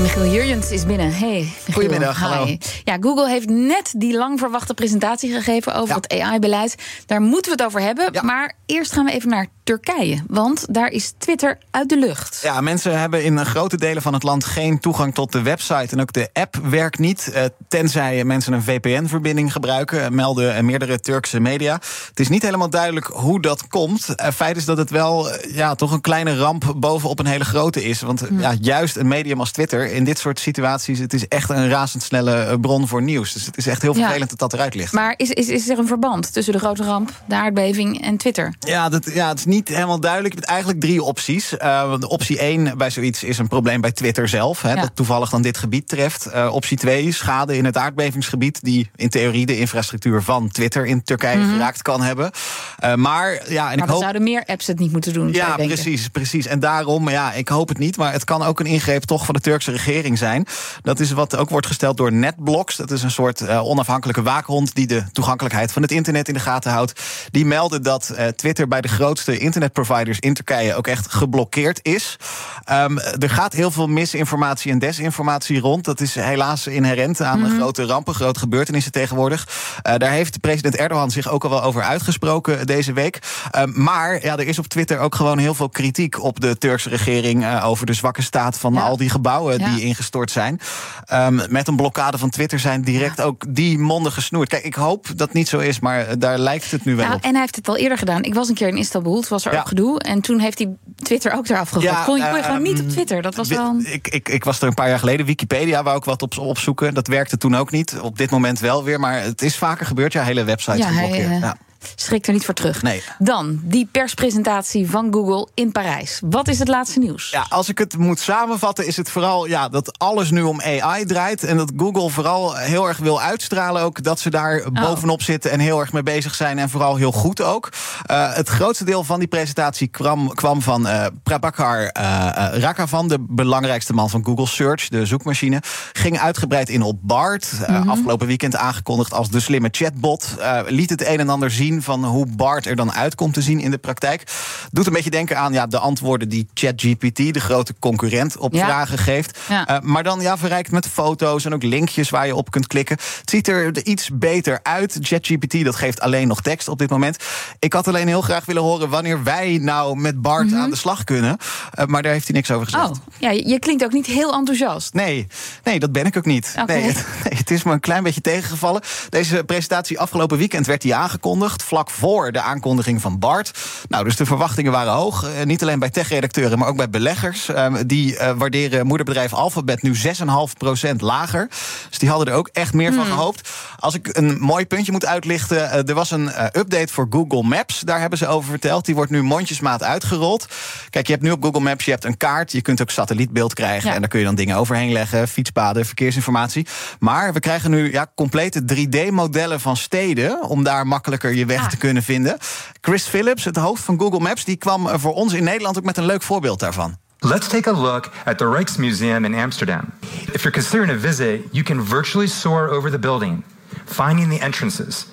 Michiel Jurjens is binnen. Hey, Michiel. Goedemiddag, Hi. hallo. Ja, Google heeft net die lang verwachte presentatie gegeven over Ja. het AI-beleid. Daar moeten we het over hebben. Ja. Maar eerst gaan we even naar Turkije. Want daar is Twitter uit de lucht. Ja, mensen hebben in grote delen van het land geen toegang tot de website. En ook de app werkt niet. eh, tenzij mensen een VPN-verbinding gebruiken, eh, melden meerdere Turkse media. Het is niet helemaal duidelijk hoe dat komt. Eh, feit is dat het wel ja, toch een kleine ramp bovenop een hele grote is. Want eh, ja, juist een medium als Twitter, in dit soort situaties, het is echt een razendsnelle eh, bron voor nieuws. Dus het is echt heel Ja. vervelend dat dat eruit ligt. Maar is, is, is er een verband tussen de grote ramp, de aardbeving en Twitter? Ja, dat, ja, het is niet helemaal duidelijk. Je hebt eigenlijk drie opties. De optie 1 bij zoiets is een probleem bij Twitter zelf. Hè, Ja. Dat toevallig dan dit gebied treft. Eh, optie 2, schade in het aardbevingsgebied... die in theorie de infrastructuur van Twitter in Turkije geraakt kan hebben. Maar ja, en Mhm. maar ik hoop... zouden meer apps het niet moeten doen, Ja, precies, precies. En daarom, ja, ik hoop het niet, maar het kan ook een ingreep toch van de Turkse regering zijn. Dat is wat ook wordt gesteld door NetBlocks. Dat is een soort eh, onafhankelijke waakhond die de toegankelijkheid van het internet in de gaten houdt. Die melden dat eh, Twitter bij de grootste internetproviders in Turkije ook echt geblokkeerd is. Ehm, er gaat heel veel misinformatie en desinformatie rond. Dat is helaas inherent aan Mhm. grote rampen, grote gebeurtenissen tegenwoordig. Eh, daar heeft president Erdogan zich ook al wel over uitgesproken deze week. Ehm, maar ja, er is op Twitter ook gewoon heel veel kritiek op de Turkse regering over de zwakke staat van Ja. al die gebouwen Ja. die ingestort zijn. Ehm, met een blokkade van Twitter zijn direct ook die monden gesnoerd. Kijk, ik hoop dat niet zo is, maar eh, daar lijkt het nu wel Nou, op. en hij heeft het al eerder gedaan. Ik was een keer in Istanbul, het was er ook gedoe. En toen heeft hij Twitter ook eraf gegooid. Ja, kon je, kon je gewoon ehm, niet op Twitter. Dat was wel... Ik, ik, ik was er een paar jaar geleden. Wikipedia wou ik wat op, opzoeken. Dat werkte toen ook niet. Op dit moment wel weer. Maar het is vaker gebeurd. Ja, hele websites Ja, hij, geblokkeerd. eh, ja. Schrikt er niet voor terug. Nee. Dan die perspresentatie van Google in Parijs. Wat is het laatste nieuws? Ja, als ik het moet samenvatten, is het vooral ja, dat alles nu om AI draait. En dat Google vooral heel erg wil uitstralen ook dat ze daar Oh. bovenop zitten en heel erg mee bezig zijn. En vooral heel goed ook. Eh, het grootste deel van die presentatie kwam, kwam van eh Prabhakar Raghavan, de belangrijkste man van Google Search, de zoekmachine. Ging uitgebreid in op BART. eh, Afgelopen weekend aangekondigd als de slimme chatbot. Liet het een en ander zien van hoe BART er dan uit komt te zien in de praktijk. Doet een beetje denken aan ja, de antwoorden die ChatGPT, de grote concurrent, op Ja. vragen geeft. Ja. Eh, maar dan ja, verrijkt met foto's en ook linkjes waar je op kunt klikken. Het ziet er iets beter uit. ChatGPT dat geeft alleen nog tekst op dit moment. Ik had alleen heel graag willen horen wanneer wij nou met BART aan de slag kunnen. Eh, maar daar heeft hij niks over gezegd. Mhm. Oh, ja, je klinkt ook niet heel enthousiast. Nee, nee, dat ben ik ook niet. Oké. Nee, het, nee, het is me een klein beetje tegengevallen. Deze presentatie afgelopen weekend werd die aangekondigd, vlak voor de aankondiging van BART. Nou, dus de verwachtingen waren hoog. Eh, niet alleen bij tech-redacteuren, maar ook bij beleggers. Ehm, die eh, waarderen moederbedrijf Alphabet nu 6,5% lager. Dus die hadden er ook echt meer van gehoopt. Als ik een mooi puntje moet uitlichten, eh, er was een update voor Google Maps. Daar hebben ze over verteld. Die wordt nu mondjesmaat uitgerold. Kijk, je hebt nu op Google Maps je hebt een kaart. Je kunt ook satellietbeeld krijgen. Ja. En daar kun je dan dingen overheen leggen. Fietspaden, verkeersinformatie. Maar we krijgen nu ja, complete 3D-modellen van steden. Om daar makkelijker je weg Ah. te kunnen vinden. Chris Phillips, het hoofd van Google Maps, die kwam eh, voor ons in Nederland ook met een leuk voorbeeld daarvan. Let's take a look at the Rijksmuseum in Amsterdam. If you're considering a visit, you can virtually soar over the building, finding the entrances,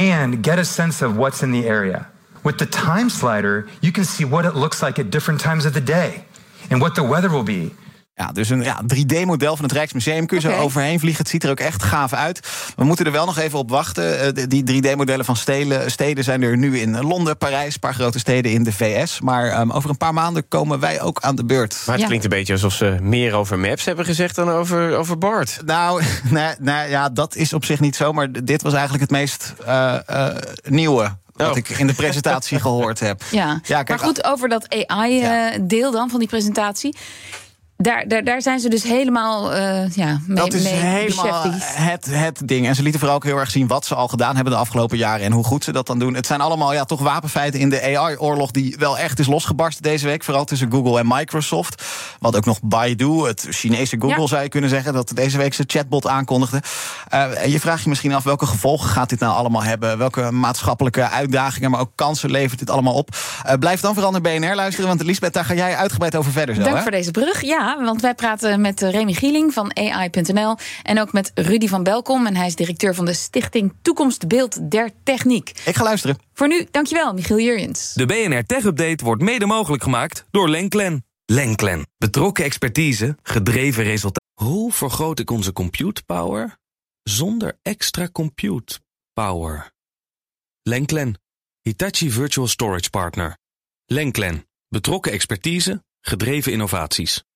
and get a sense of what's in the area. With the time slider, you can see what it looks like at different times of the day and what the weather will be. Ja, dus een ja, 3D-model van het Rijksmuseum. Kun je zo overheen vliegen. Het ziet er ook echt gaaf uit. We moeten er wel nog even op wachten. Eh, die 3D-modellen van stelen, steden zijn er nu in Londen, Parijs, een paar grote steden in de VS. Maar ehm, over een paar maanden komen wij ook aan de beurt. Maar het Ja. klinkt een beetje alsof ze meer over maps hebben gezegd dan over, over Bart. Nou, nee, nee, ja, dat is op zich niet zo. Maar dit was eigenlijk het meest eh, eh, nieuwe. Wat Oh. ik in de presentatie gehoord heb. Ja, kijk, maar goed, over dat Ja. AI-deel dan van die presentatie. Daar, daar, daar zijn ze dus helemaal eh, ja, mee, Dat is mee helemaal het, het ding. En ze lieten vooral ook heel erg zien wat ze al gedaan hebben de afgelopen jaren en hoe goed ze dat dan doen. Het zijn allemaal ja, toch wapenfeiten in de AI-oorlog die wel echt is losgebarsten deze week. Vooral tussen Google en Microsoft. Wat ook nog Baidu, het Chinese Google Ja. zou je kunnen zeggen, dat deze week zijn chatbot aankondigde. En je vraagt je misschien af welke gevolgen gaat dit nou allemaal hebben? Welke maatschappelijke uitdagingen, maar ook kansen levert dit allemaal op? Eh, blijf dan vooral naar BNR luisteren, want Lisbeth, daar ga jij uitgebreid over verder. Zo, Dank hè? voor deze brug. Ja, Ja, want wij praten met Remy Gieling van AI.nl en ook met Rudy van Belkom. En hij is directeur van de Stichting Toekomstbeeld der Techniek. Ik ga luisteren. Voor nu, dankjewel, Michiel Jurjens. De BNR Tech Update wordt mede mogelijk gemaakt door Lenklen. Lenklen. Betrokken expertise, gedreven resultaten. Hoe vergroot ik onze compute power zonder extra compute power? Lenklen. Hitachi Virtual Storage Partner. Lenklen. Betrokken expertise, gedreven innovaties.